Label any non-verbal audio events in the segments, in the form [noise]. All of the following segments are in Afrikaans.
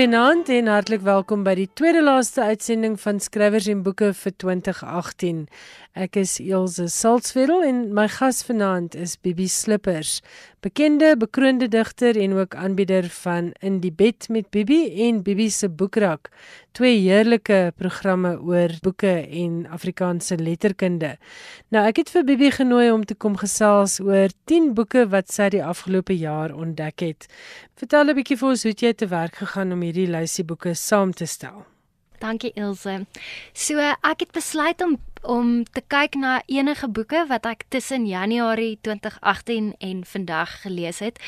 Goeienaand en hartlik welkom by die tweede laaste uitsending van Skrywers en Boeke vir 2018. Ek is Elsje Salzwetel en my gas vanaand is Bibi Slippers, bekende bekroonde digter en ook aanbieder van In die bed met Bibi en Bibi se boekrak, twee heerlike programme oor boeke en Afrikaanse letterkunde. Nou ek het vir Bibi genooi om te kom gesels oor 10 boeke wat sy die afgelope jaar ontdek het. Vertel 'n bietjie vir ons hoe jy te werk gegaan om hierdie lysie boeke saam te stel. Dankie Ilse. So ek het besluit om om te kyk na enige boeke wat ek tussen Januarie 2018 en vandag gelees het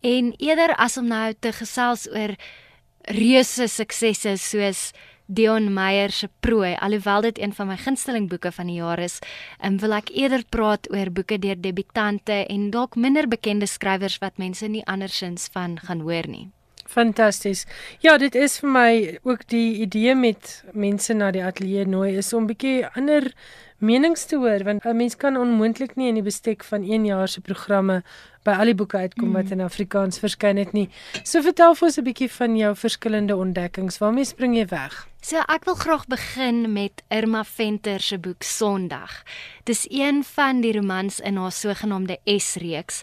en eerder as om nou te gesels oor reuse suksesse soos Dion Meyer se Prooi, alhoewel dit een van my gunsteling boeke van die jaar is, um, wil ek eerder praat oor boeke deur debutante en dalk minder bekende skrywers wat mense nie andersins van gaan hoor nie. Fantasties. Ja, dit is vir my ook die idee met mense na die ateljee nooi is om 'n bietjie ander menings te hoor want 'n mens kan onmoontlik nie in die bestek van 1 jaar se programme by al die boeke uitkom wat mm. in Afrikaans verskyn het nie. So vertel vir ons 'n bietjie van jou verskillende ontdekkings. Waarmee spring jy weg? So ek wil graag begin met Irma Venter se boek Sondag. Dis een van die romans in haar sogenaamde S-reeks.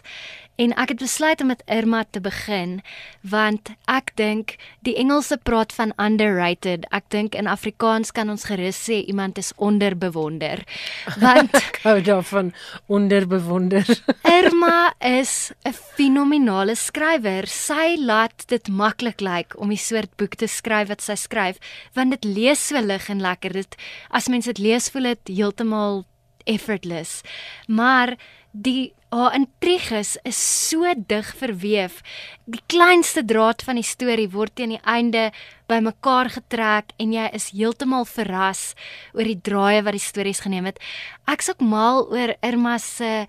En ek het besluit om met Irma te begin want ek dink die Engelse praat van underrated. Ek dink in Afrikaans kan ons gerus sê iemand is onderbewonder. [laughs] Want ek hou daarvan onderbewonder. [laughs] Irma is 'n fenominale skrywer. Sy laat dit maklik lyk om die soort boek te skryf wat sy skryf want dit lees so lig en lekker. Dit as mens dit lees voel dit heeltemal effortless. Maar die haar intriges is so dig verweef. Die kleinste draad van die storie word teen die einde bymekaar getrek en jy is heeltemal verras oor die draaie wat die stories geneem het. Ek's ook mal oor Irma se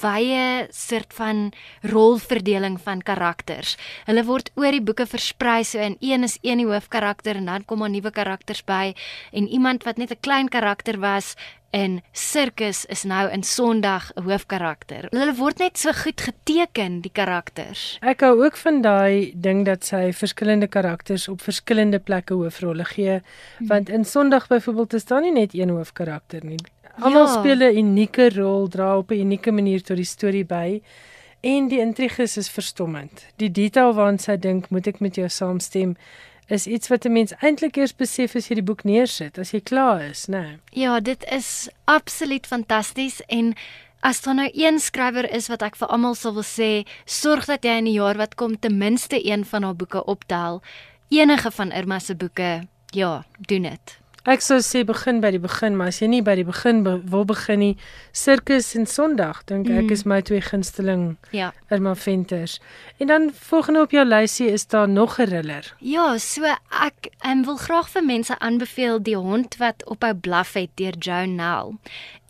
wye soort van rolverdeling van karakters. Hulle word oor die boeke versprei so in een is een die hoofkarakter en dan kom daar nuwe karakters by en iemand wat net 'n klein karakter was en sirkus is nou in Sondag 'n hoofkarakter. Hulle word net so goed geteken die karakters. Ek hou ook van daai ding dat sy verskillende karakters op verskillende plekke hoofrolle gee, hmm. want in Sondag byvoorbeeld is daar nie net een hoofkarakter nie. Almal ja. speel 'n unieke rol, dra op 'n unieke manier tot die storie by. En die intriges is verstommend. Die detail waaraan sy dink, moet ek met jou saamstem is iets wat 'n mens eintlik eers besef as jy die boek neersit, as jy klaar is, né? Nee. Ja, dit is absoluut fantasties en as daar nou een skrywer is wat ek vir almal sal wil sê, sorg dat jy in die jaar wat kom ten minste een van haar boeke optel. Enige van Irma se boeke, ja, doen dit. Ek sou sê begin by die begin, maar as jy nie by die begin be wil begin nie, Sirkus en Sondag, dink ek mm. is my twee gunsteling. Ja. Irma Venters. En dan volgende op jou lysie is daar nog 'n thriller. Ja, so ek um, wil graag vir mense aanbeveel Die hond wat op 'n blaf het deur Joan Nell.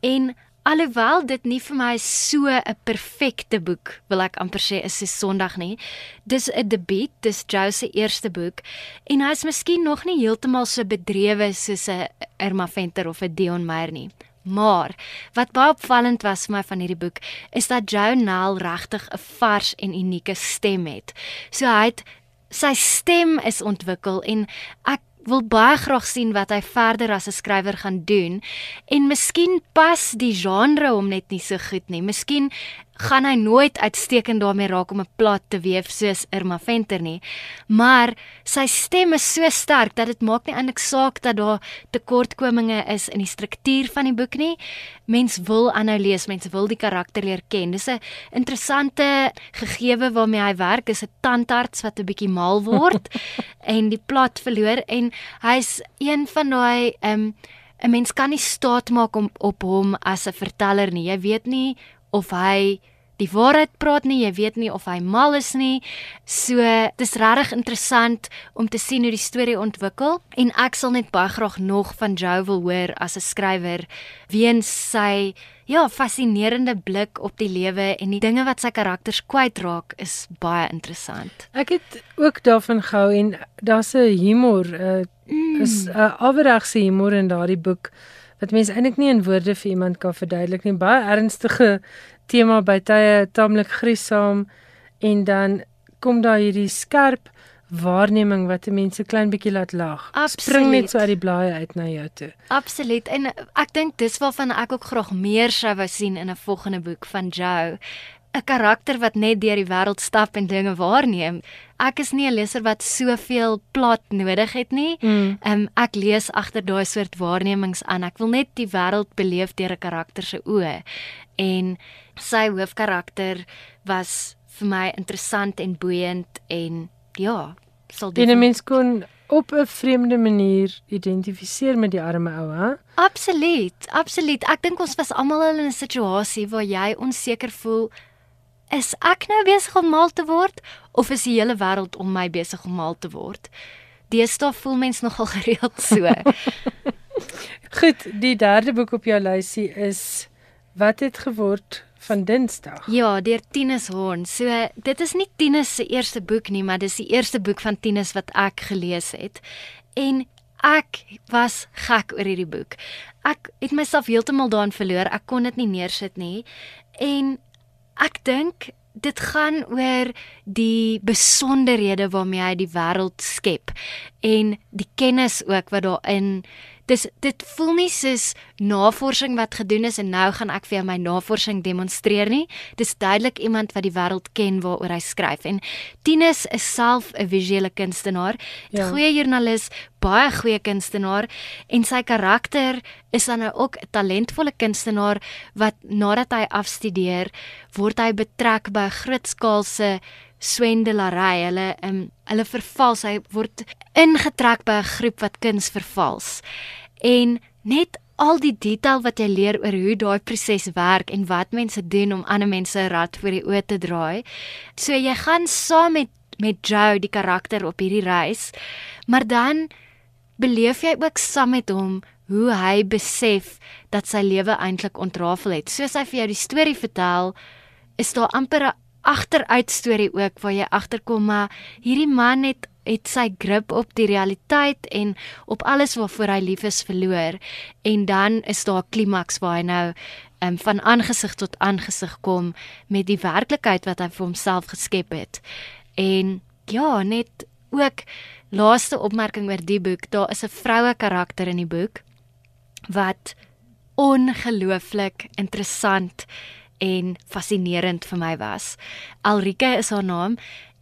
En Alhoewel dit nie vir my so 'n perfekte boek wil ek amper sê is se Sondag nie. Dis 'n debuut, dis Joe se eerste boek en hy's miskien nog nie heeltemal so bedrewe soos 'n Irma Venter of 'n Dion Meyer nie. Maar wat baie opvallend was vir my van hierdie boek is dat Joe Nell regtig 'n vars en unieke stem het. So hy het sy stem is ontwikkel en ek wil baie graag sien wat hy verder as 'n skrywer gaan doen en miskien pas die genre hom net nie so goed nie. Miskien gaan hy nooit uitstekend daarmee raak om 'n plot te weef soos Irma Venter nie. Maar sy stem is so sterk dat dit maak nie eintlik saak dat daar tekortkominge is in die struktuur van die boek nie. Mens wil aanhou lees, mense wil die karakter leer ken. Dis 'n interessante gegewe waarmee hy werk, is 'n tandarts wat 'n bietjie mal word [laughs] en die plot verloor en hy's een van daai ehm um, 'n mens kan nie staat maak om op hom as 'n verteller nie. Jy weet nie of hy die waarheid praat nie, jy weet nie of hy mal is nie. So, dis regtig interessant om te sien hoe die storie ontwikkel en ek sal net baie graag nog van Joe wil hoor as 'n skrywer weens sy ja, fascinerende blik op die lewe en die dinge wat sy karakters kwytraak is baie interessant. Ek het ook daarvan gehou en daar's 'n humor, 'n uh, mm. is 'n uh, afregse humor in daardie boek wat mense eintlik nie in woorde vir iemand kan verduidelik nie. Baie ernstige tema by tye, taamlik griesaam en dan kom daar hierdie skerp waarneming wat 'n mens 'n klein bietjie laat lag. Absoluut. Spring net so uit die blaaie uit na jou toe. Absoluut. En ek dink dis waarvan ek ook graag meer sou wou sien in 'n volgende boek van Joe. 'n Karakter wat net deur die wêreld stap en dinge waarneem. Ek is nie 'n leser wat soveel plot nodig het nie. Mm. Um, ek lees agter daai soort waarnemings aan. Ek wil net die wêreld beleef deur 'n karakter se oë. En sy hoofkarakter was vir my interessant en boeiend en ja, sal En 'n mens kon op 'n vreemde manier identifiseer met die arme ou, hè? Absoluut, absoluut. Ek dink ons was almal al in 'n situasie waar jy onseker voel is ek nou besig om mal te word of is die hele wêreld om my besig om mal te word? Deesdae voel mens nogal [laughs] gereeld so. Goed, die derde boek op jou lysie is Wat het geword van Dinsdag? ja, deur Tinus Horn. So dit is nie Tinus se eerste boek nie, maar dis die eerste boek van Tinus wat ek gelees het. En ek was gek oor hierdie boek. Ek het myself heeltemal daarin verloor. Ek kon dit nie neersit nie. En ek dink dit gaan oor die besonderhede waarmee hy die wêreld skep en die kennis ook wat daarin dis dit voel nie soos navorsing wat gedoen is en nou gaan ek vir jou my navorsing demonstreer nie dis duidelik iemand wat die wêreld ken waaroor hy skryf en Tinus is self 'n visuele kunstenaar Ja. goeie joernalis baie goeie kunstenaar en sy karakter is dan nou ook 'n talentvolle kunstenaar wat nadat hy afstudeer word hy betrek by 'n grootskaalse swendelary. Hulle um, hulle vervals, hy word ingetrek by 'n groep wat kuns vervals. En net al die detail wat jy leer oor hoe daai proses werk en wat mense doen om ander mense 'n rad voor die oë te draai. So jy gaan saam met met Joe die karakter op hierdie reis, maar dan beleef jy ook saam met hom hoe hy besef dat sy lewe eintlik ontrafel het. Soos hy vir jou die storie vertel, is daar amper 'n agteruit storie ook waar jy agterkom maar hierdie man het het sy grip op die realiteit en op alles waarvoor hy lief is verloor en dan is daar 'n klimaks waar hy nou um, van aangesig tot aangesig kom met die werklikheid wat hy vir homself geskep het. En ja, net ook laaste opmerking oor die boek, daar is 'n vroue karakter in die boek wat ongelooflik interessant en fascinerend vir my was. Alrike is haar naam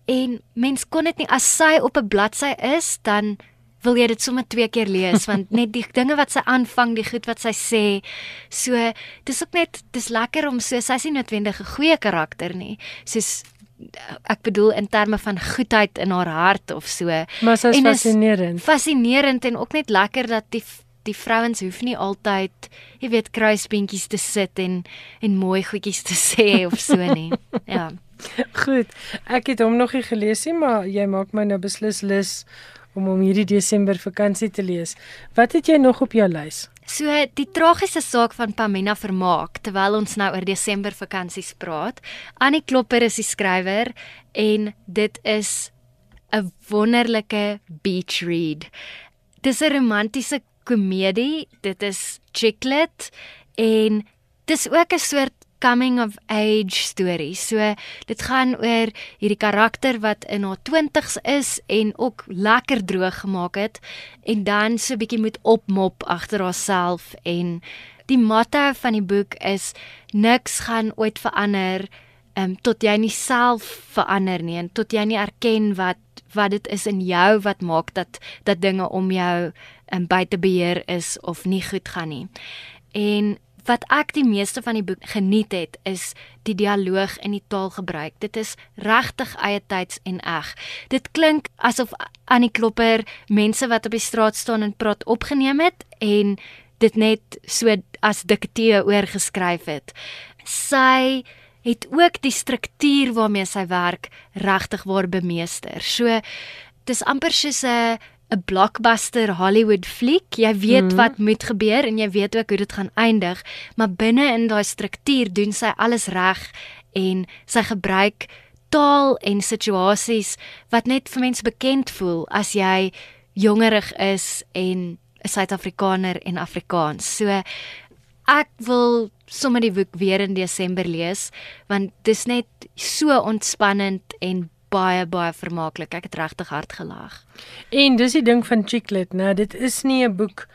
en mens kon dit nie as sy op 'n bladsy is dan wil jy dit sommer twee keer lees [laughs] want net die dinge wat sy aanvang, die goed wat sy sê. So dis ook net dis lekker om so sy's nie noodwendig 'n goeie karakter nie. Soos ek bedoel in terme van goedheid in haar hart of so. Maar sy's En is- fascinerend. Fascinerend en ook net lekker dat die die vrouens hoef nie altyd, jy weet, kruisbeentjies te sit en en mooi goedjies te sê of so nie. [laughs] Ja. [laughs] Goed. Ek het hom nog nie gelees nie, maar jy maak my nou beslis lus om hom hierdie Desember vakansie te lees. Wat het jy nog op jou lys? So die tragiese saak van Pamina Vermaak terwyl ons nou oor Desember vakansies praat. Annie Klopper is die skrywer en dit is 'n wonderlike beach read. Dis 'n romantiese komedie, dit is chicklit en dis ook 'n soort coming of age storie. So dit gaan oor hierdie karakter wat in haar 20's is en ook lekker droog gemaak het en dan so 'n bietjie moet opmop agter haarself en die motto van die boek is niks gaan ooit verander um, tot jy nie self verander nie en tot jy nie erken wat wat dit is in jou wat maak dat dat dinge om jou um, buite beheer is of nie goed gaan nie. En wat ek die meeste van die boek geniet het is die dialoog en die taalgebruik. Dit is regtig eie tyds en eg. Dit klink asof Annie Klopper mense wat op die straat staan en praat opgeneem het en dit net so as dikteë oorgeskryf het. Sy het ook die struktuur waarmee sy werk regtig waar bemeester. So dis amper soos 'n 'n blockbuster Hollywood fliek. Jy weet mm. wat moet gebeur en jy weet ook hoe dit gaan eindig, maar binne in daai struktuur doen sy alles reg en sy gebruik taal en situasies wat net vir mense bekend voel as jy jongerig is en 'n Suid-Afrikaner en Afrikaans. So ek wil sommer die boek weer in Desember lees want dis net so ontspannend en baie baie vermaaklik. Ek het regtig hard gelag. En dis die ding van Chicklet, nou dit is nie 'n boek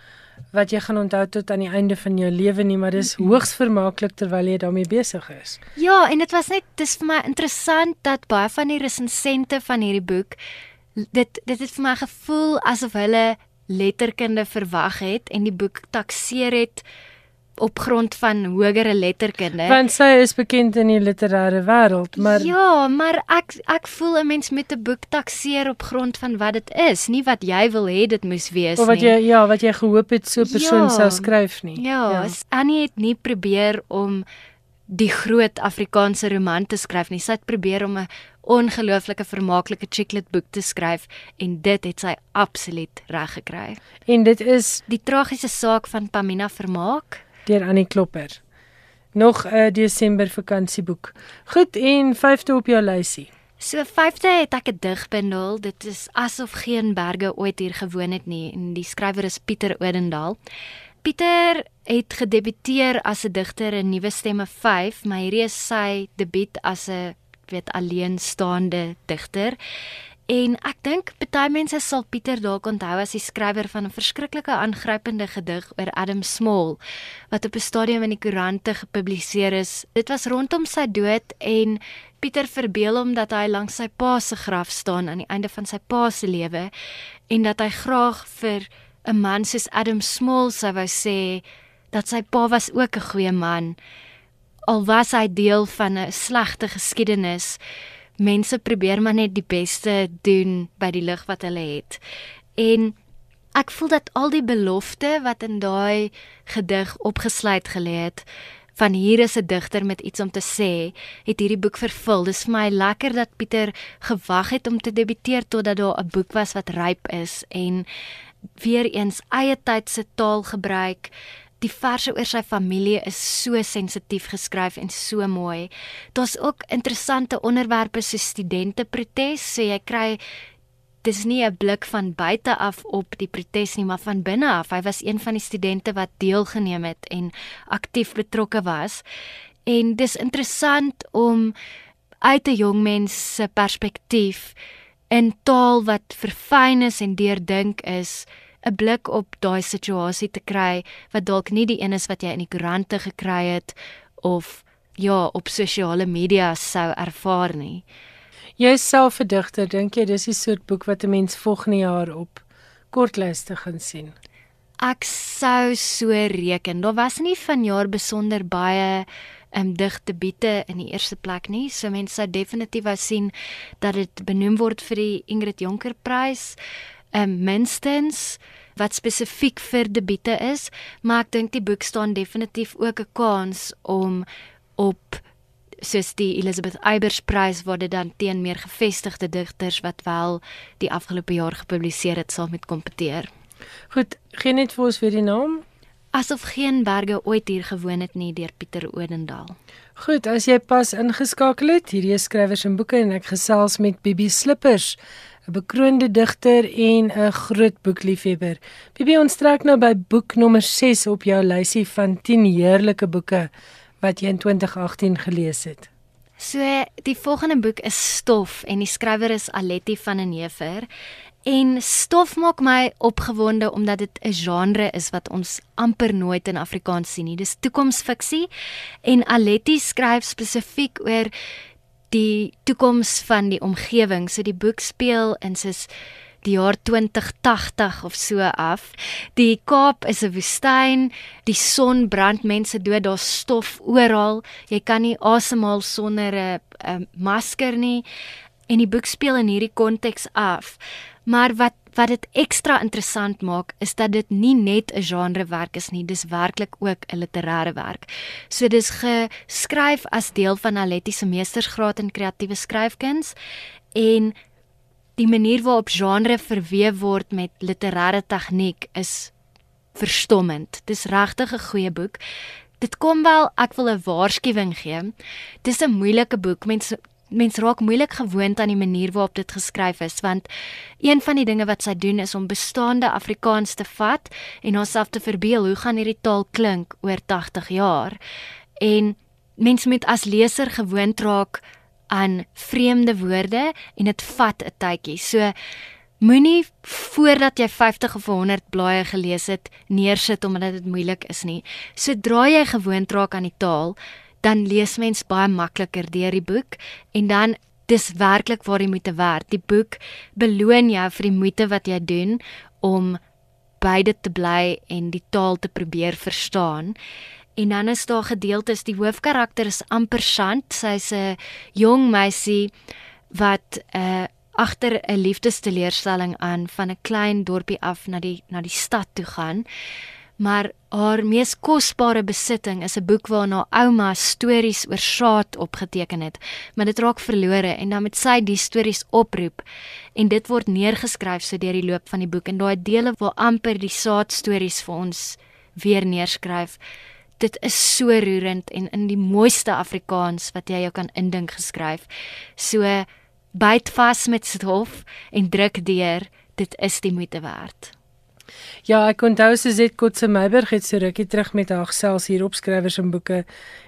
wat jy gaan onthou tot aan die einde van jou lewe nie, maar dis hoogs vermaaklik terwyl jy daarmee besig is. Ja, en dit was net dis vir my interessant dat baie van die resensente van hierdie boek dit dit het vir my gevoel asof hulle letterkunde verwag het en die boek takseer het op grond van hogere letterkunde. Want sy is bekend in die literêre wêreld, maar Ja, maar ek ek voel 'n mens moet 'n boek takseer op grond van wat dit is, nie wat jy wil hê dit moes wees of wat nie. jy ja, wat jy gehoop het so 'n persoon Ja. sou skryf nie. Ja, ja. Annie het nie probeer om die groot Afrikaanse roman te skryf nie. Sy het probeer om 'n ongelooflike vermaaklike chicklet boek te skryf en dit het sy absoluut reg gekry. En dit is Die tragiese saak van Pamina Vermaak. Deur Annie Klopper. Nog 'n Desember vakansieboek. Goed en vyfde op jou lysie. So vyfde het ek 'n digbundel. Dit is asof geen berge ooit hier gewoon het nie en die skrywer is Pieter Odendaal. Pieter het gedebuteer as 'n digter in Nuwe Stemme 5, maar hierdie is sy debuut as 'n weet alleenstaande digter. En ek dink baie mense sal Pieter dalk onthou as die skrywer van 'n verskriklike aangrypende gedig oor Adam Small wat op 'n stadium in die koerante gepubliseer is. Dit was rondom sy dood en Pieter verbeel hom dat hy langs sy pa se graf staan aan die einde van sy pa se lewe en dat hy graag vir 'n man soos Adam Small sou wou sê dat sy pa was ook 'n goeie man al was hy deel van 'n slegte geskiedenis. Mense probeer maar net die beste doen by die lig wat hulle het. En ek voel dat al die belofte wat in daai gedig opgesluit gelê het van hier is 'n digter met iets om te sê, het hierdie boek vervul. Dis vir my lekker dat Pieter gewag het om te debuteer totdat daar 'n boek was wat ryp is en weer eens eie tyd se taal gebruik. Die verse oor sy familie is so sensitief geskryf en so mooi. Daar's ook interessante onderwerpe so studenteprotes, so jy kry dis nie 'n blik van buite af op die protes nie, maar van binne af. Hy was een van die studente wat deelgeneem het en aktief betrokke was. En dis interessant om uit 'n jong mens se perspektief in taal wat verfyn is en deurdink is 'n blik op daai situasie te kry wat dalk nie die een is wat jy in die koerante gekry het of ja, op sosiale media sou ervaar nie. Jy self 'n digter, dink jy dis die soort boek wat 'n mens volgende jaar op kortlyste gaan sien? Ek sou so reken. Daar was nie vanjaar besonder baie um digdebiete in die eerste plek nie. So mense sou definitief wou sien dat dit benoem word vir die Ingrid Jonker Prys. Um minstens wat spesifiek vir debiete is, maar ek dink die boek staan definitief ook 'n kans om op soos die Elizabeth Eybers prys waar dit dan teen meer gevestigde digters wat wel die afgelope jaar gepubliseer het sal met kompeteer. Goed, gee net vir ons weer die naam. Asof geen berge ooit hier gewoon het nie deur Pieter Odendaal. Goed, as jy pas ingeskakel het, hierdie skrywers en boeke en ek gesels met Bibi Slippers, 'n bekroonde digter en 'n groot boekliefhebber. Bibi, ons trek nou by boek nommer 6 op jou lysie van 10 heerlike boeke wat jy in 2018 gelees het. So die volgende boek is Stof en die skrywer is Aletti van den Heever. En stof maak my opgewonde omdat dit 'n genre is wat ons amper nooit in Afrikaans sien nie. Dis toekomsfiksie en Aletti skryf spesifiek oor die toekoms van die omgewing. So die boek speel in soos die jaar 2080 of so af. Die Kaap is 'n woestyn, die son brand mense dood, daar's stof oral. Jy kan nie asemhaal sonder 'n 'n masker nie. En die boek speel in hierdie konteks af. Maar wat wat dit ekstra interessant maak is dat dit nie net 'n genrewerk is nie, dis werklik ook 'n literêre werk. So dis geskryf as deel van Aletti se meestersgraad in kreatiewe skryfkuns en die manier waarop genre verweef word met literêre tegniek is verstommend. Dis regtig 'n goeie boek. Dit kom wel, ek wil 'n waarskuwing gee. Dis 'n moeilike boek. Mense mens raak moeilik gewoond aan die manier waarop dit geskryf is want een van die dinge wat sy doen is om bestaande Afrikaans te vat en haarself te verbeel hoe gaan hierdie taal klink oor 80 jaar en mens moet as leser gewoond raak aan vreemde woorde en dit vat 'n tydjie. So moenie voordat jy 50 of 100 blaaie gelees het neersit omdat dit moeilik is nie. Sodra jy gewoond raak aan die taal, dan lees mens baie makliker deur die boek en dan dis werklik waar jy moet werk. Die boek beloon jou vir die moeite wat jy doen om by dit te bly en die taal te probeer verstaan. En dan is daar gedeeltes die hoofkarakter is amper sant. Sy's 'n jong meisie wat 'n uh, agter 'n liefdesteleurstelling aan van 'n klein dorpie af na die na die stad toe gaan. Maar haar mees kosbare besitting is 'n boek waarna ouma stories oor saad opgeteken het, maar dit raak verlore en dan moet sy die stories oproep en dit word neergeskryf so deur die loop van die boek en daai dele waar amper die saad stories vir ons weer neerskryf. Dit is so roerend en in die mooiste Afrikaans wat jy jou kan indink geskryf. So byt vas met stof en druk deur, dit is die moeite werd. Ja, ek onthou Suzette Kotse Meiberg het so rukkie terug met haar gesels hier op skrywers en boeke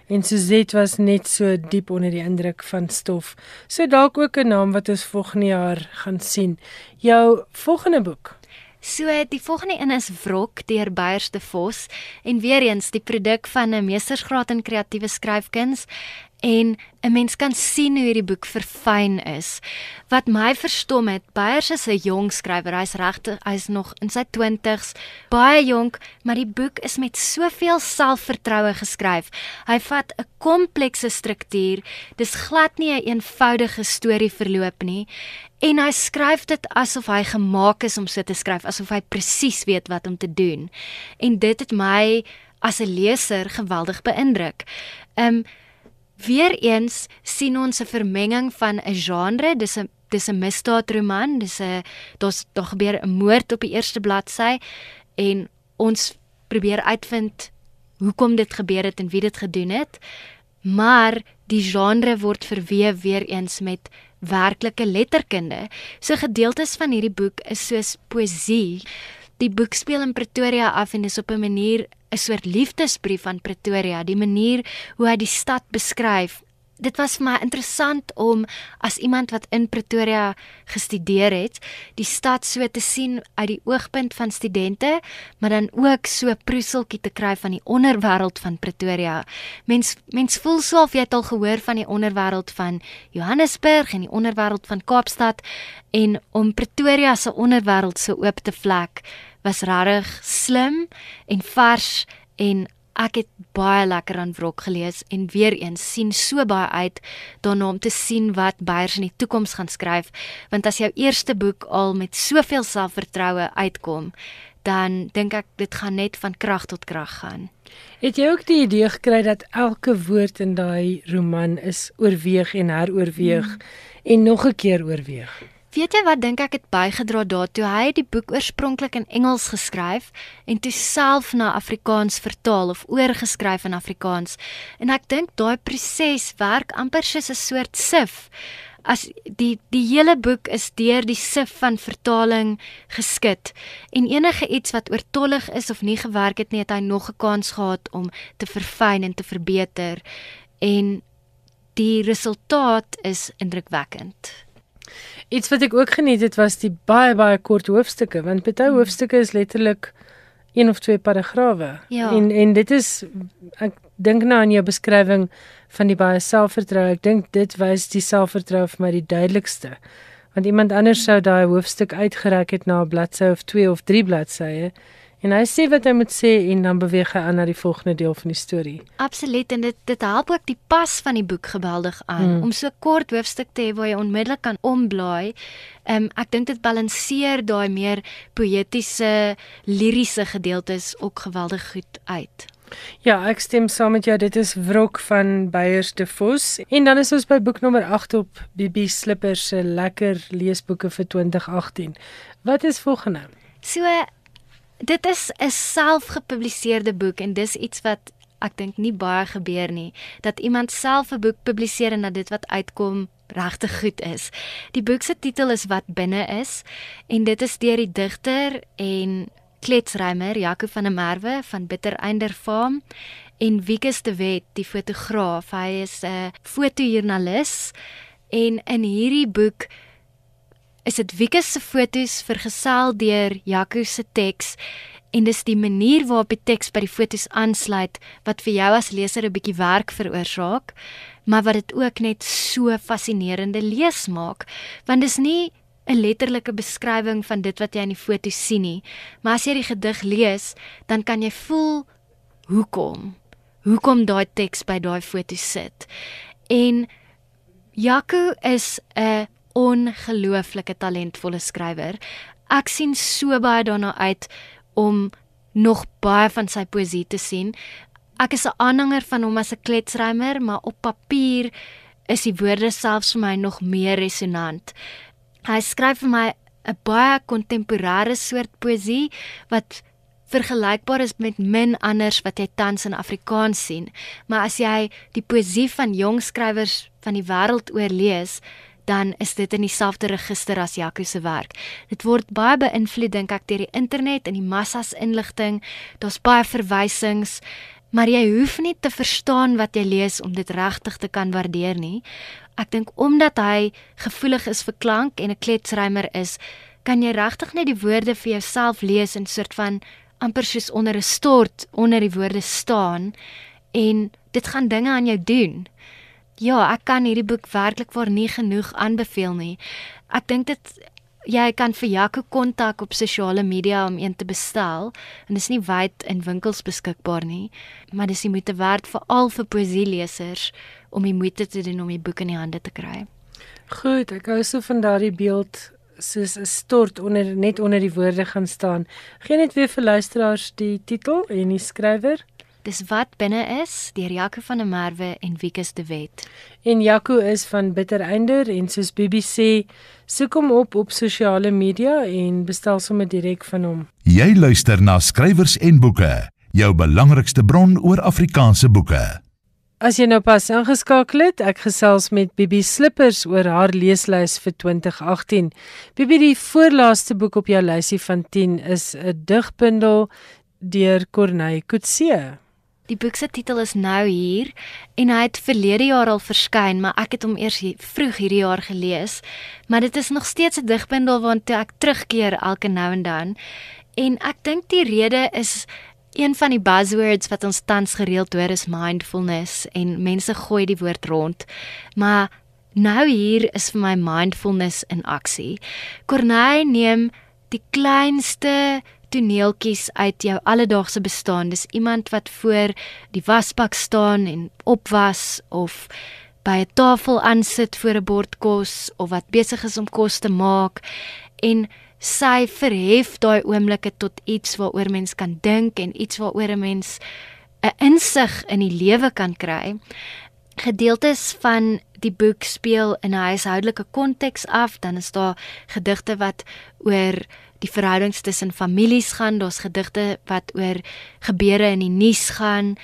en Suzette was net so diep onder die indruk van stof. So dalk ook 'n naam wat ons volgende jaar gaan sien. Jou volgende boek. So die volgende een is Wrok deur Beyers de Vos en weer eens die produk van 'n meestersgraad in kreatiewe skryfkuns en 'n mens kan sien hoe hierdie boek verfyn is. Wat my verstom het, Beyers is 'n jong skrywer. Hy's regtig, hy's nog in sy 20's, baie jonk, maar die boek is met soveel selfvertroue geskryf. Hy vat 'n komplekse struktuur. Dis glad nie 'n een eenvoudige storie verloop nie. En hy skryf dit asof hy gemaak is om so te skryf, asof hy presies weet wat om te doen. En dit het my as 'n leser geweldig beïndruk. Ehm um, Weereens sien ons 'n vermenging van 'n genre, dis 'n dis 'n misdaadroman, dis 'n daar's daar gebeur 'n moord op die eerste bladsy en ons probeer uitvind hoekom dit gebeur het en wie dit gedoen het. Maar die genre word verweef weer eens met werklike letterkunde. So gedeeltes van hierdie boek is soos poësie. Die boek speel in Pretoria af en dis op 'n manier 'n soort liefdesbrief aan Pretoria, die manier hoe hy die stad beskryf. Dit was vir my interessant om as iemand wat in Pretoria gestudeer het, die stad so te sien uit die oogpunt van studente, maar dan ook so proeseltjie te kry van die onderwêreld van Pretoria. Mens mens voel so of jy het al gehoor van die onderwêreld van Johannesburg en die onderwêreld van Kaapstad en om Pretoria se onderwêreld so oop te vlek was regtig slim en vars en ek het baie lekker aan Wrok gelees en weer eens sien so baie uit daarna om te sien wat Beyers in die toekoms gaan skryf want as jou eerste boek al met soveel selfvertroue uitkom dan dink ek dit gaan net van krag tot krag gaan. Het jy ook die idee gekry dat elke woord in daai roman is oorweeg en heroorweeg hmm. en nog 'n keer oorweeg? Weet jy wat dink ek het bygedra daartoe? Hy het die boek oorspronklik in Engels geskryf en toe self na Afrikaans vertaal of oorgeskryf in Afrikaans. En ek dink daai proses werk amper soos 'n soort sif. As die die hele boek is deur die sif van vertaling geskit en enige iets wat oortollig is of nie gewerk het nie, het hy nog 'n kans gehad om te verfyn en te verbeter. En die resultaat is indrukwekkend. Iets wat ek ook geniet het was die baie baie kort hoofstukke want baie hmm. hoofstukke is letterlik een of twee paragrawe. Ja. En en dit is ek dink nou aan jou beskrywing van die baie selfvertroue. Ek dink dit wys die selfvertroue vir my die duidelikste. Want iemand anders sou daai hoofstuk uitgereik het na 'n bladsy of 2 of 3 bladsye En hy sê wat hy moet sê en dan beweeg hy aan na die volgende deel van die storie. Absoluut en dit dit help ook die pas van die boek geweldig aan hmm. om so kort hoofstuk te hê waar jy onmiddellik kan omblaai. Ehm um, ek dink dit balanseer daai meer poëtiese, liriese gedeeltes ook geweldig goed uit. Ja, ek stem saam met jou. Dit is Wrok van Beyers de Vos. En dan is ons by boek nommer 8 op BB Slippers se lekker leesboeke vir 2018. Wat is volgende? So Dit is 'n selfgepubliseerde boek en dis iets wat ek dink nie baie gebeur nie dat iemand self 'n boek publiseer en dat dit wat uitkom regtig goed is. Die boek se titel is Wat binne is en dit is deur die digter en kletsrymer Jaco van der Merwe van Bittereinder Farm en Wieke de Wet, die fotograaf. Hy is 'n fotojoernalis En in hierdie boek is dit Wieke se fotos vergesel deur Jaco se teks en dis die manier waarop die teks by die fotos aansluit wat vir jou as leser 'n bietjie werk veroorsaak, maar wat dit ook net so fascinerende lees maak, want dis nie 'n letterlike beskrywing van dit wat jy in die foto sien nie, maar as jy die gedig lees, dan kan jy voel hoekom hoekom daai teks by daai foto sit. En Jaco is 'n ongelooflike talentvolle skrywer. Ek sien so baie daarna uit om nog baie van sy poësie te sien. Ek is 'n aanhanger van hom as 'n kletsrymer, maar op papier is die woorde selfs vir my nog meer resonant. Hy skryf vir my 'n baie kontemporêre soort poësie wat vergelykbaar is met min anders wat jy tans in Afrikaans sien. Maar as jy die poësie van jong skrywers van die wêreld oorlees, dan is dit in dieselfde register as Jaco se werk. Dit word baie beïnvloed dink ek deur die internet en die massas inligting. Daar's baie verwysings, maar jy hoef nie te verstaan wat jy lees om dit regtig te kan waardeer nie. Ek dink omdat hy gevoelig is vir klank en 'n kletsrymer is, kan jy regtig net die woorde vir jouself lees in 'n soort van amper soos onder 'n stort onder die woorde staan en dit gaan dinge aan jou doen. Ja, ek kan hierdie boek werklik vir nie genoeg aanbeveel nie. Ek dink dit jy kan vir Jaco kontak op sosiale media om een te bestel en dit is nie wyd in winkels beskikbaar nie, maar dis die moeite werd vir al vir poesielesers om die moeite te doen om die boek in die hande te kry. Goed, ek hou so van daardie beeld soos 'n stort onder net onder die woorde gaan staan. Geen net weer vir luisteraars die titel en die skrywer. Dis wat binne is deur Jaco van der Merwe en Wikus de Wet. En Jaco is van Bittereinder en soos Bibi sê, soek hom op op sosiale media en bestel sommer direk van hom. Jy luister na skrywers en boeke, jou belangrikste bron oor Afrikaanse boeke. As jy nou pas ingeskakel het, ek gesels met Bibi Slippers oor haar leeslys vir 2018. Bibi, die voorlaaste boek op jou lysie van 10 is 'n digbundel deur Corneille Coetzee. Die boek se titel is Nou hier en hy het verlede jaar al verskyn, maar ek het hom eers vroeg hierdie jaar gelees. Maar dit is nog steeds 'n digbundel waartoe ek terugkeer elke nou en dan. En ek dink die rede is Een van die buzzwords wat ons tans gereeld hoor is mindfulness en mense gooi die woord rond. Maar nou hier is vir my mindfulness in aksie. Corneille neem die kleinste toneeltjies uit jou alledaagse bestaan. Dis iemand wat voor die wasbak staan en opwas of by 'n tafel aansit voor 'n bord kos of wat besig is om kos te maak en sy verhef daai oomblikke tot iets waaroor mens kan dink en iets waaroor 'n mens 'n insig in die lewe kan kry. Gedeeltes van die boek speel in 'n huishoudelike konteks af, dan is daar gedigte wat oor die verhoudings tussen families gaan, daar's gedigte wat oor gebeure in die nuus gaan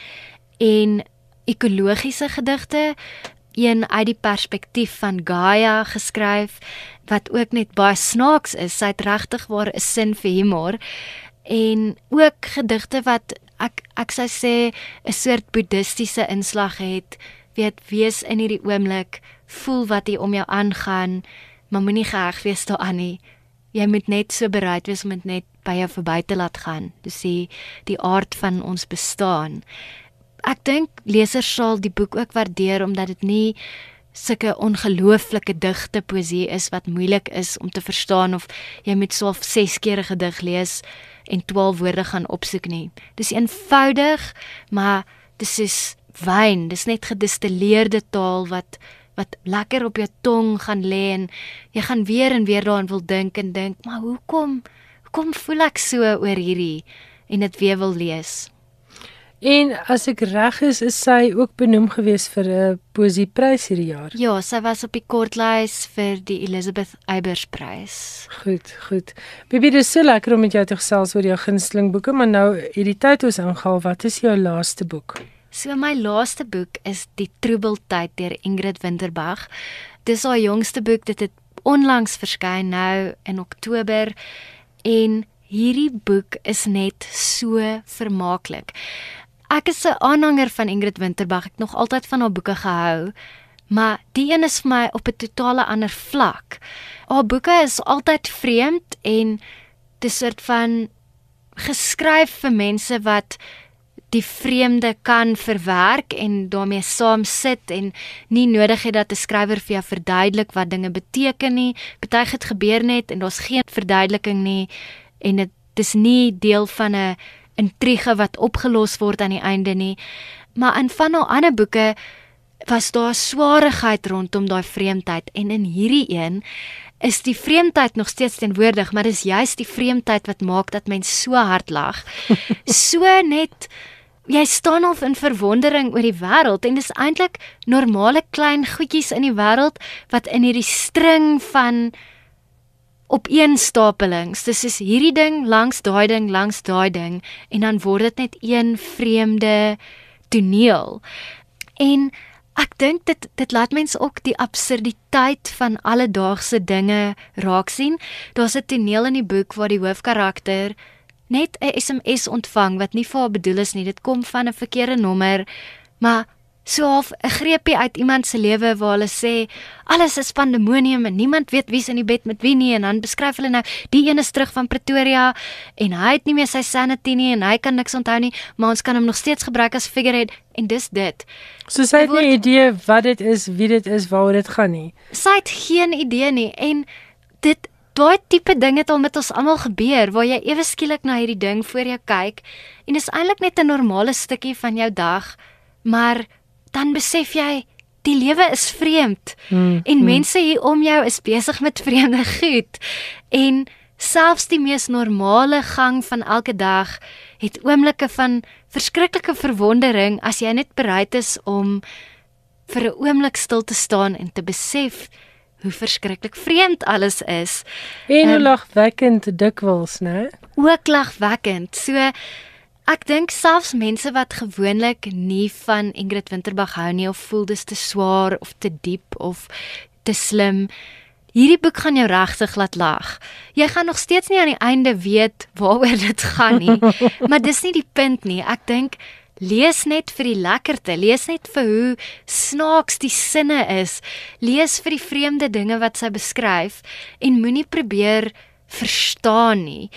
en ekologiese gedigte een uit die perspektief van Gaia geskryf wat ook net baie snaaks is. Sy het regtig waar 'n sin vir humor en ook gedigte wat ek ek sou sê 'n soort boeddhistiese inslag het. Weet wees in hierdie oomblik, voel wat hier om jou aangaan, maar moenie geheg wees daaraan nie. Jy moet net so bereid wees om dit net by jou verby te laat gaan. Dis die die aard van ons bestaan ek dink lesers sal die boek ook waardeer omdat dit nie sulke ongelooflike digte poesie is wat moeilik is om te verstaan of jy moet so 6 keer 'n gedig lees en 12 woorde gaan opsoek nie. Dis eenvoudig, maar dis is wyn, dis net gedistilleerde taal wat wat lekker op jou tong gaan lê en jy gaan weer en weer daaraan wil dink en dink, maar hoekom hoekom voel ek so oor hierdie en dit weer wil lees? En as ek reg is, is sy ook benoem gewees vir 'n poesieprys hierdie jaar. Ja, sy was op die kortlys vir die Elizabeth Eybers prys. Goed, goed. Bibi, dit is so lekker om met jou te gesels oor jou gunsteling boeke, maar nou hierdie tyd ons ingehaal, wat is jou laaste boek? So my laaste boek is Die Troebeltyd deur Ingrid Winterbag. Dis haar jongste boek, dit het onlangs verskyn nou in Oktober en hierdie boek is net so vermaaklik. Ek is 'n aanhanger van Ingrid Winterbag. Ek nog altyd van haar boeke gehou, maar die een is vir my op 'n totale ander vlak. Haar boeke is altyd vreemd en dis 'n soort van geskryf vir mense wat die vreemde kan verwerk en daarmee saam sit en nie nodig het dat 'n skrywer vir jou verduidelik wat dinge beteken nie. Party het gebeur net en daar's geen verduideliking nie en dit dis nie deel van 'n intrige wat opgelos word aan die einde nie. Maar in van haar ander boeke was daar swaarigheid rondom daai vreemdheid en in hierdie een is die vreemdheid nog steeds teenwoordig, maar dis juist die vreemdheid wat maak dat mens so hard lag. [laughs] so net jy staan al in verwondering oor die wêreld en dis eintlik normale klein goedjies in die wêreld wat in hierdie string van opeenstapelings. Dis is hierdie ding langs daai ding langs daai ding en dan word dit net een vreemde toneel. En ek dink dit dit laat mense ook die absurditeit van alledaagse dinge raak sien. Daar's 'n toneel in die boek waar die hoofkarakter net 'n SMS ontvang wat nie vir haar bedoel is nie. Dit kom van 'n verkeerde nommer, maar so half 'n greepie uit iemand se lewe waar hulle sê alles is pandemonium en niemand weet wie's in die bed met wie nie en dan beskryf hulle nou die een is terug van Pretoria en hy het nie meer sy sanity nie en hy kan niks onthou nie, maar ons kan hom nog steeds gebruik as figurehead en dis dit. So sy het nie idee wat dit is, wie dit is, waaroor dit gaan nie. Sy het geen idee nie en dit daai tipe ding het al met ons almal gebeur waar jy ewe skielik na hierdie ding voor jou kyk en dit is eintlik net 'n normale stukkie van jou dag, maar dan besef jy die lewe is vreemd hmm, en hmm. mense hier om jou is besig met vreemde goed en selfs die mees normale gang van elke dag het oomblikke van verskriklike verwondering as jy net bereid is om vir 'n oomblik stil te staan en te besef hoe verskriklik vreemd alles is. En um, lagwekkend dikwels, né? Ook lagwekkend. So ek dink selfs mense wat gewoonlik nie van Ingrid Winterbag hou nie of voel dis te swaar of te diep of te slim, hierdie boek gaan jou regtig laat lag. Jy gaan nog steeds nie aan die einde weet waaroor dit gaan nie, [laughs] maar dis nie die punt nie. Ek dink Lees net vir die lekkerte, lees net vir hoe snaaks die sinne is. Lees vir die vreemde dinge wat sy beskryf en moenie probeer verstaan nie.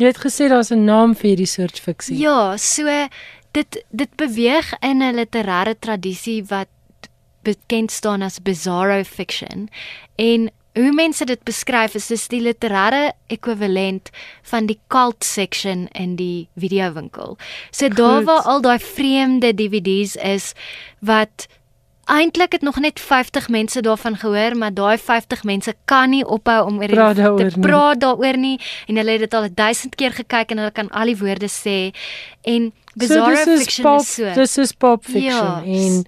Jy het gesê daar's 'n naam vir hierdie soort fiksie. Ja, so dit dit beweeg in 'n literêre tradisie wat bekend staan as bizarro fiction en hoe mense dit beskryf is dis die literêre ekwivalent van die cult section in die videowinkel. So Goed. daar waar al daai vreemde DVD's is wat eintlik het nog net 50 mense daarvan gehoor, maar daai 50 mense kan nie ophou om oor te praat daaroor nie en hulle het dit al 1000 keer gekyk en hulle kan al die woorde sê en bizarre so, fiction pop, is so. Dis is pop fiction ja, en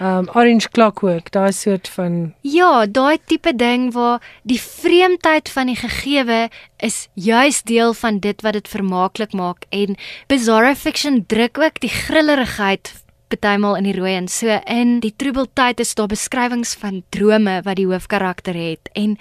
um Orange Clockwork, daai soort van Ja, daai tipe ding waar die vreemdheid van die gegewe is juis deel van dit wat dit vermaaklik maak en bizarre fiction druk ook die grillerigheid partymal in die rooi en so in die troebeltyd is daar beskrywings van drome wat die hoofkarakter het. En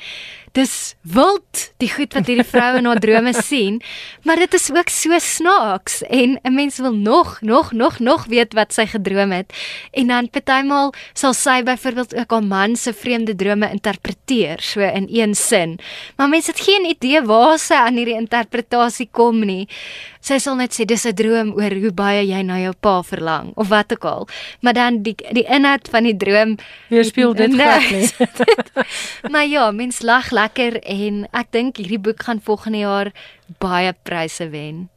dis wild die goed wat hierdie vrou in haar drome [laughs] sien maar dit is ook so snaaks. En 'n mens wil nog nog nog nog weet wat sy gedroom het. En dan partymal sal sy byvoorbeeld ook haar man se vreemde drome interpreteer so in een sin. Maar mense het geen idee waar sy aan hierdie interpretasie kom nie. Sy sal net sê dis 'n droom oor hoe baie jy na jou pa verlang of wat ook al maar dan die die inhoud van die droom weerspieël dit glad nie [laughs] maar ja mens lag lekker en ek dink hierdie boek gaan volgende jaar baie pryse wen.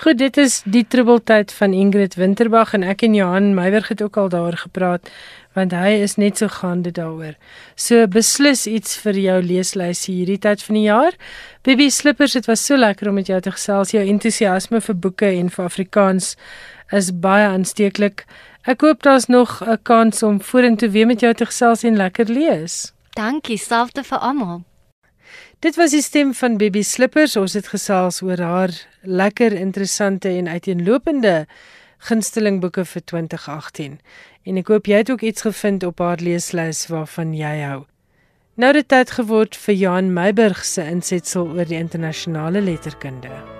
Goed, dit is die tribbeltyd van Ingrid Winterbag en ek en Johan Meiwer het ook al daaroor gepraat want hy is net so gaande daaroor. So beslis iets vir jou leeslysie hierdie tyd van die jaar. Baby Slippers, dit was so lekker om met jou te gesels. Jou entoesiasme vir boeke en vir Afrikaans is baie aansteeklik. Ek hoop daar's nog 'n kans om vorentoe weer met jou te gesels en lekker lees. Dankie, selfde vir almal. Dit was die stem van Bibi Slippers. Ons het gesels oor haar lekker interessante en uiteenlopende gunsteling boeke vir 2018. En ek hoop jy het ook iets gevind op haar leeslys waarvan jy hou. Nou het dit tyd geword vir Johan Meiburg se insetsel oor die internasionale letterkunde.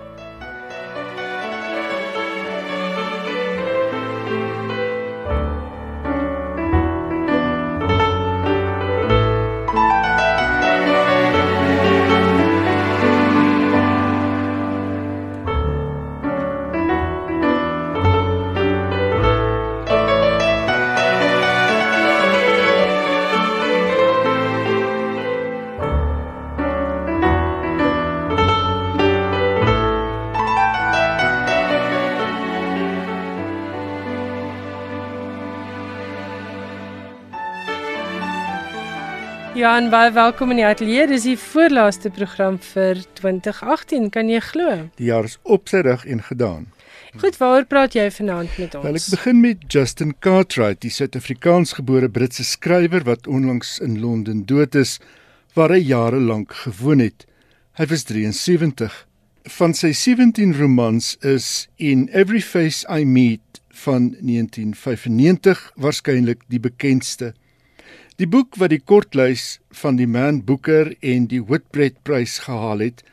Ja, en baie welkom in die ateljee. Dis die voorlaaste program vir 2018, kan jy glo? Die jaar is op sy rug en gedaan. Goed, waaroor praat jy vanaand met ons? Wel, ek begin met Justin Cartwright, die Suid-Afrikaansgebore Britse skrywer wat onlangs in Londen dood is, waar hy jare lank gewoon het. Hy was 73. Van sy 17 romans is In Every Face I Meet van 1995 waarskynlik die bekendste. Die boek wat die kortlys van die Man Booker en die Whitbread Prys gehaal het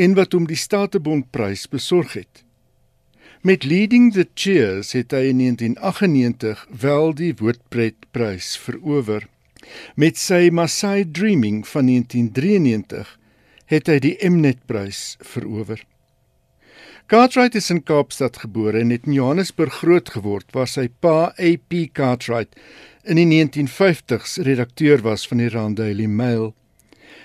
en wat hom die Statebond Prys besorg het. Met Leading the Cheers het hy in 1998 wel die Whitbread Prys verower. Met sy Masai Dreaming van 1993 het hy die Mnet Prys verower. Cartwright is in Kaapstad gebore en het in Johannesburg groot geword waar sy pa AP Cartwright in die 1950s redakteur was van die Rand Daily Mail.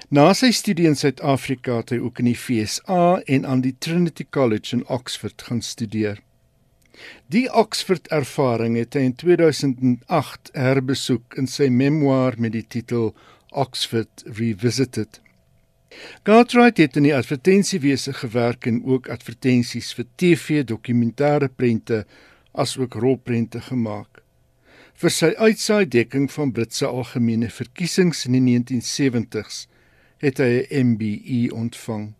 Na sy studie in Suid-Afrika het hy ook in die FSA en aan die Trinity College in Oxford gaan studeer. Die Oxford ervaring het hy in 2008 herbesoek in sy memoir met die titel Oxford Revisited. Cartwright het in die advertensiewese gewerk en ook advertensies vir TV, dokumentêre prente asook rolprente gemaak vir sy uitsaai dekking van Britse algemene verkiesings in die 1970s het hy 'n MBE ontvang.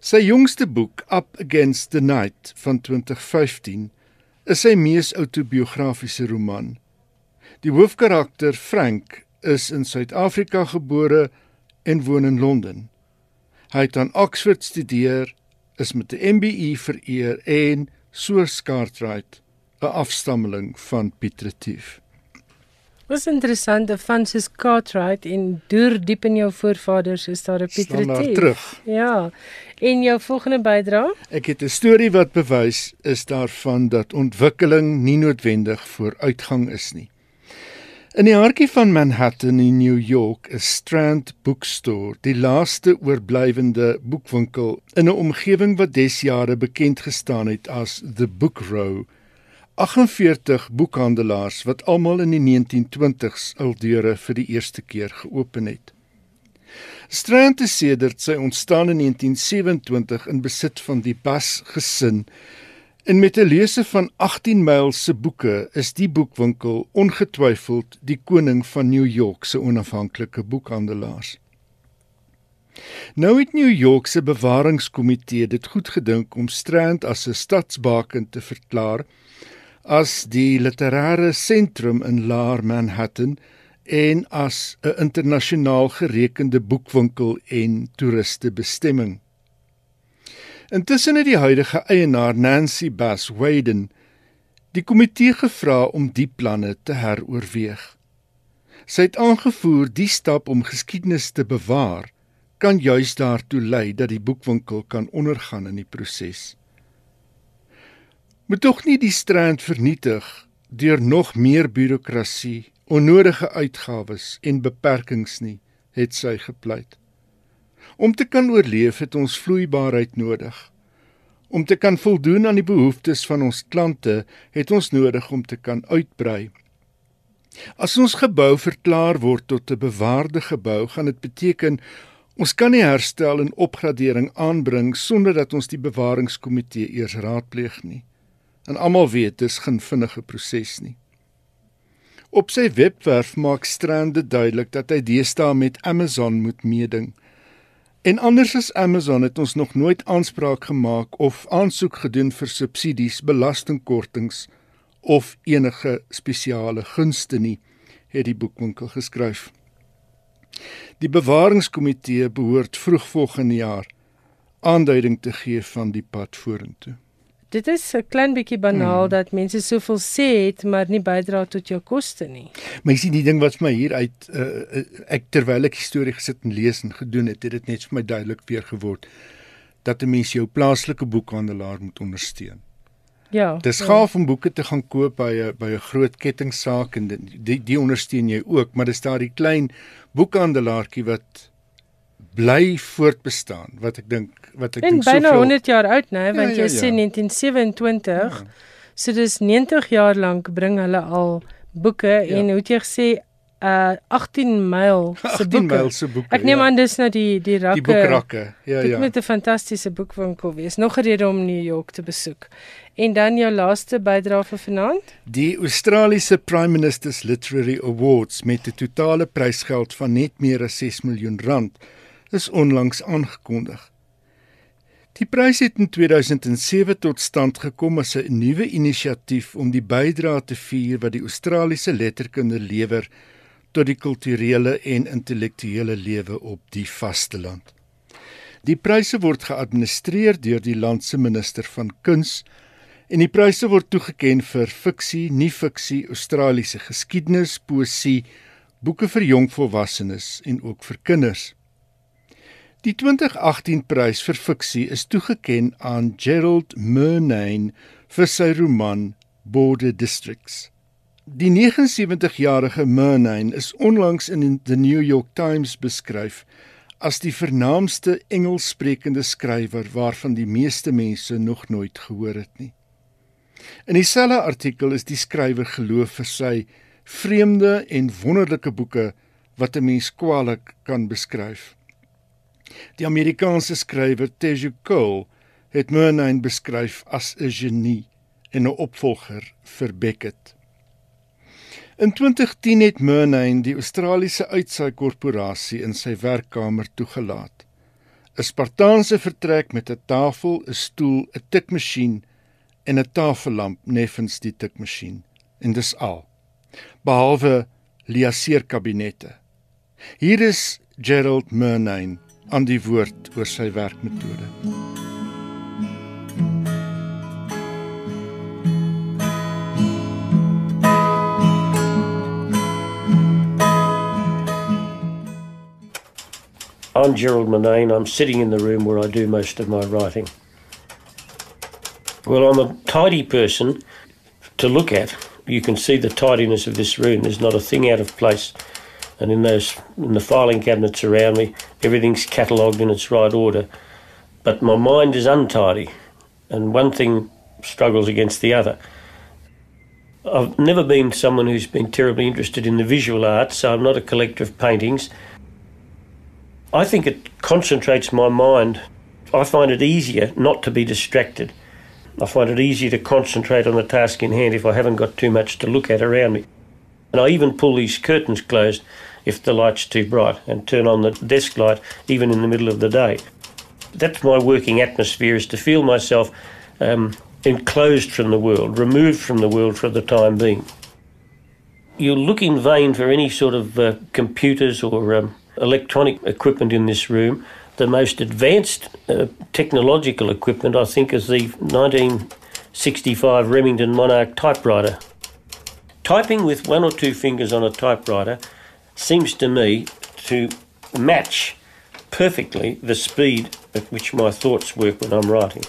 Sy jongste boek, Up Against the Night van 2015, is sy mees autobiografiese roman. Die hoofkarakter, Frank, is in Suid-Afrika gebore en woon in Londen. Hy het aan Oxford studeer, is met 'n MBE vereer en soos Cartwright 'n afstammeling van Piet Retief. Was interessant, van soos Cartwright en deur diep in jou voorvaders is daar 'n Piet Retief. terug. Ja. En jou volgende bydra? Ek het 'n storie wat bewys is daarvan dat ontwikkeling nie noodwendig vooruitgang is nie. In die hartjie van Manhattan in New York is Strand Bookstore, die laaste oorblywende boekwinkel in 'n omgewing wat desjare bekend gestaan het as The Book Row 48 boekhandelaars wat almal in die 1920s al deure vir die eerste keer geopen het. Strand het sedert sy ontstaan in 1927 in besit van die Bas gesin en met 'n lese van 18 myl se boeke is die boekwinkel ongetwyfeld die koning van New York se onafhanklike boekhandelaars. Nou het New York se bewaringskomitee dit goed gedink om Strand as 'n stadsbaken te verklaar as die literêre sentrum in Laar Manhattan en as 'n internasionaal gerekende boekwinkel en toeristebestemming. Intussen het die huidige eienaar Nancy Bass Waden die komitee gevra om die planne te heroorweeg. Sy het aangevoer die stap om geskiedenis te bewaar kan juis daartoe lei dat die boekwinkel kan ondergaan in die proses moet tog nie die strand vernietig deur nog meer birokrasie, onnodige uitgawes en beperkings nie, het sy gepleit. Om te kan oorleef het ons vloeibaarheid nodig. Om te kan voldoen aan die behoeftes van ons klante, het ons nodig om te kan uitbrei. As ons gebou verklaar word tot 'n bewaarde gebou, gaan dit beteken ons kan nie herstel en opgradering aanbring sonder dat ons die bewaringskomitee eers raadpleeg nie. En almal weet dis geen vinnige proses nie. Op sy webwerf maak Strand dit duidelik dat hy deesdae met Amazon moet meeding. En anders as Amazon het ons nog nooit aanspraak gemaak of aansoek gedoen vir subsidies, belastingkortings of enige spesiale gunste nie, het die boekwinkel geskryf. Die bewaringskomitee behoort vroeg volgende jaar aanduiding te gee van die pad vorentoe. Dit is 'n klein bietjie banaal hmm. dat mense soveel sê het maar nie bydra tot jou koste nie. Maar jy sien die ding wat vir my hier uit uh, ek terwyl ek storie gesit en lees en gedoen het, het dit net vir my duidelik weer geword dat 'n mens jou plaaslike boekhandelaar moet ondersteun. Ja. Dis ja. gaaf om boeke te gaan koop by 'n by 'n groot kettingsaak en die die ondersteun jy ook, maar dis daai klein boekhandelaartjie wat bly voortbestaan wat ek dink wat ek dink soveel En byna 100 jaar oud nê nee, want ja, ja, jy ja. sê 1927 ja. so dis 90 jaar lank bring hulle al boeke ja. en hoe het jy gesê uh 18 myl se 18 boeke. myl se boeke. Ek neem ja. aan dis nou die die rakke. die boekrakke. Ja Dit ja. moet 'n fantastiese boekwinkel wees. Nog 'n rede om New York te besoek. En dan jou laaste bydrae vir vanaand? Die Australiese Prime Minister's Literary Awards met 'n totale prysgeld van net meer as 6 miljoen rand is onlangs aangekondig. Die prys het in 2007 tot stand gekom as 'n nuwe inisiatief om die bydrae te vier wat die Australiese letterkunde lewer tot die kulturele en intellektuele lewe op die vasteland. Die pryse word geadministreer deur die land se minister van kuns en die pryse word toegeken vir fiksie, nie-fiksie, Australiese geskiedenis, poësie, boeke vir jong volwassenes en ook vir kinders. Die 2018 prys vir fiksie is toegeken aan Gerald Murnane vir sy roman Border Districts. Die 79-jarige Murnane is onlangs in the New York Times beskryf as die vernaamste Engelssprekende skrywer waarvan die meeste mense nog nooit gehoor het nie. In dieselfde artikel is die skrywer geloof vir sy vreemde en wonderlike boeke wat 'n mens kwaliek kan beskryf. Die Amerikaanse skrywer Teju Cole het Murnane beskryf as 'n genie en 'n opvolger vir Beckett. In 2010 het Murnane die Australiese Uitsaai Korporasie in sy werkkamer toegelaat. 'n Spartaanse vertrek met 'n tafel, 'n stoel, 'n tikmasjien en 'n tafellamp neffens die tikmasjien. En dis al. Behalwe liaseerkabinette. Hier is Gerald Murnane aan die woord oor sy werkmetode. I'm Gerald Murnane. I'm sitting in the room where I do most of my writing. Well, I'm a tidy person to look at. You can see the tidiness of this room. There's not a thing out of place. And in those in the filing cabinets around me, everything's catalogued in its right order. But my mind is untidy, and one thing struggles against the other. I've never been someone who's been terribly interested in the visual arts, so I'm not a collector of paintings. I think it concentrates my mind. I find it easier not to be distracted. I find it easier to concentrate on the task in hand if I haven't got too much to look at around me. And I even pull these curtains closed if the light's too bright and turn on the desk light even in the middle of the day. That's my working atmosphere is to feel myself um, enclosed from the world, removed from the world for the time being. You'll look in vain for any sort of uh, computers or um, electronic equipment in this room. The most advanced uh, technological equipment, I think, is the 1965 Remington Monarch typewriter. Typing with one or two fingers on a typewriter seems to me to match perfectly the speed at which my thoughts work when I'm writing.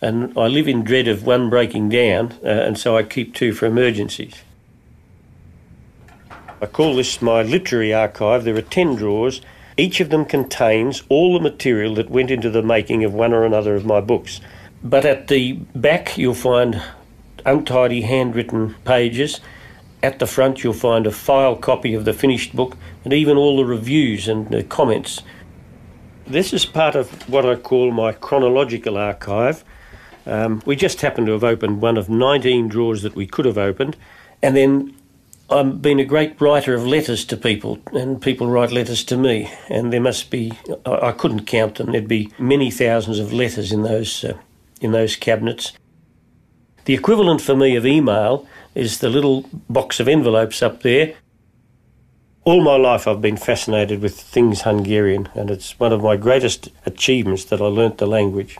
And I live in dread of one breaking down, uh, and so I keep two for emergencies. I call this my literary archive. There are 10 drawers. Each of them contains all the material that went into the making of one or another of my books. But at the back, you'll find untidy handwritten pages. At the front, you'll find a file copy of the finished book and even all the reviews and the comments. This is part of what I call my chronological archive. Um, we just happened to have opened one of 19 drawers that we could have opened, and then I've been a great writer of letters to people, and people write letters to me, and there must be I, I couldn't count them. There'd be many thousands of letters in those uh, in those cabinets. The equivalent for me of email is the little box of envelopes up there. All my life I've been fascinated with things Hungarian, and it's one of my greatest achievements that I learnt the language.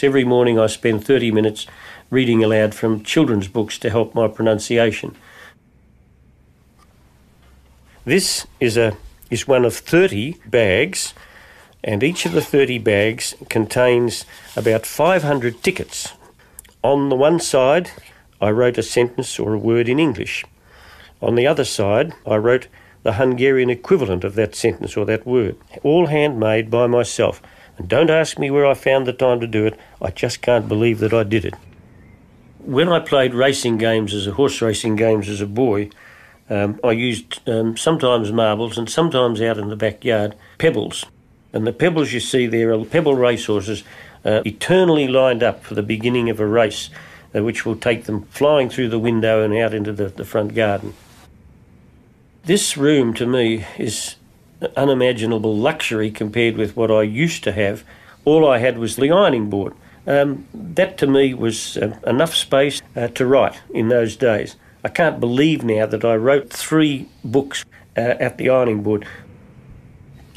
Every morning I spend 30 minutes reading aloud from children's books to help my pronunciation. This is a is one of 30 bags and each of the 30 bags contains about 500 tickets. On the one side, I wrote a sentence or a word in English. On the other side, I wrote the Hungarian equivalent of that sentence or that word, all handmade by myself. And don't ask me where I found the time to do it, I just can't believe that I did it. When I played racing games as a horse racing games as a boy, Um, I used um, sometimes marbles and sometimes out in the backyard pebbles. And the pebbles you see there are pebble racehorses uh, eternally lined up for the beginning of a race, uh, which will take them flying through the window and out into the, the front garden. This room to me is unimaginable luxury compared with what I used to have. All I had was the ironing board. Um, that to me was uh, enough space uh, to write in those days. I can't believe now that I wrote three books uh, at the ironing board.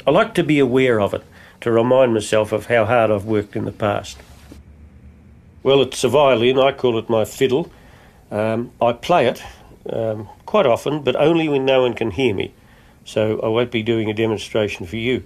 I like to be aware of it, to remind myself of how hard I've worked in the past. Well, it's a violin, I call it my fiddle. Um, I play it um, quite often, but only when no one can hear me. So I won't be doing a demonstration for you.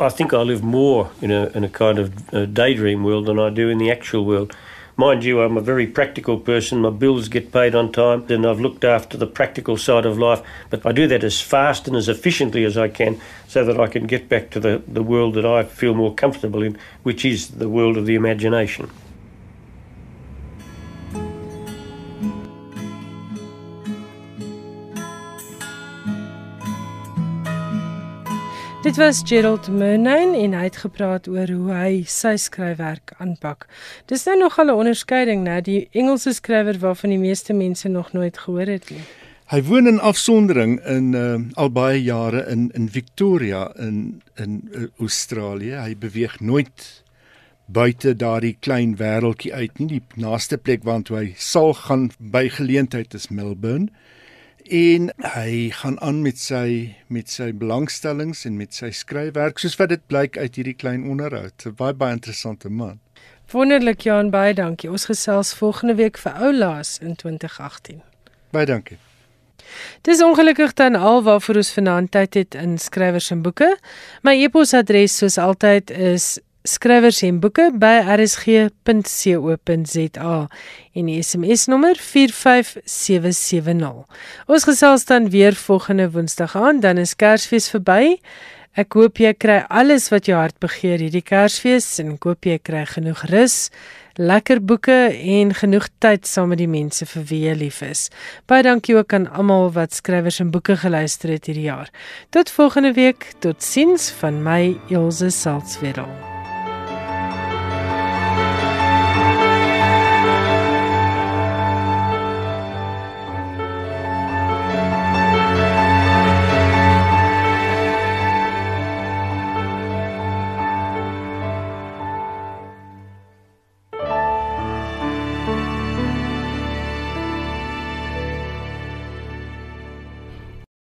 I think I live more in a, in a kind of a daydream world than I do in the actual world. Mind you, I'm a very practical person. My bills get paid on time, and I've looked after the practical side of life. But I do that as fast and as efficiently as I can so that I can get back to the, the world that I feel more comfortable in, which is the world of the imagination. Dit was Gerald Murnane en hy het gepraat oor hoe hy sy skryfwerk aanpak. Dis nou nogal 'n onderskeiding, né, die Engelse skrywer waarvan die meeste mense nog nooit gehoor het nie. Hy woon in afsondering in uh, al baie jare in in Victoria in in uh, Australië. Hy beweeg nooit buite daardie klein wêreltjie uit nie. Die naaste plek waartoe hy sal gaan by geleentheid is Melbourne en hy gaan aan met sy met sy belangstellings en met sy skryfwerk soos wat dit blyk uit hierdie klein onderhoud. 'n Baie baie interessante man. Wonderlik Jan, baie dankie. Ons gesels volgende week vir Oulaas in 2018. Baie dankie. Dis ongelukkig dan al waarvoor ons vanaand tyd het in skrywers en boeke. My e-posadres soos altyd is skrywers en boeke by rsg.co.za en die SMS nommer 45770. Ons gesels dan weer volgende Woensdag aan, dan is Kersfees verby. Ek hoop jy kry alles wat jou hart begeer hierdie Kersfees en ek hoop jy kry genoeg rus, lekker boeke en genoeg tyd saam met die mense vir wie jy lief is. Baie dankie ook aan almal wat skrywers en boeke geluister het hierdie jaar. Tot volgende week, totsiens van my Elsje Salzwetel.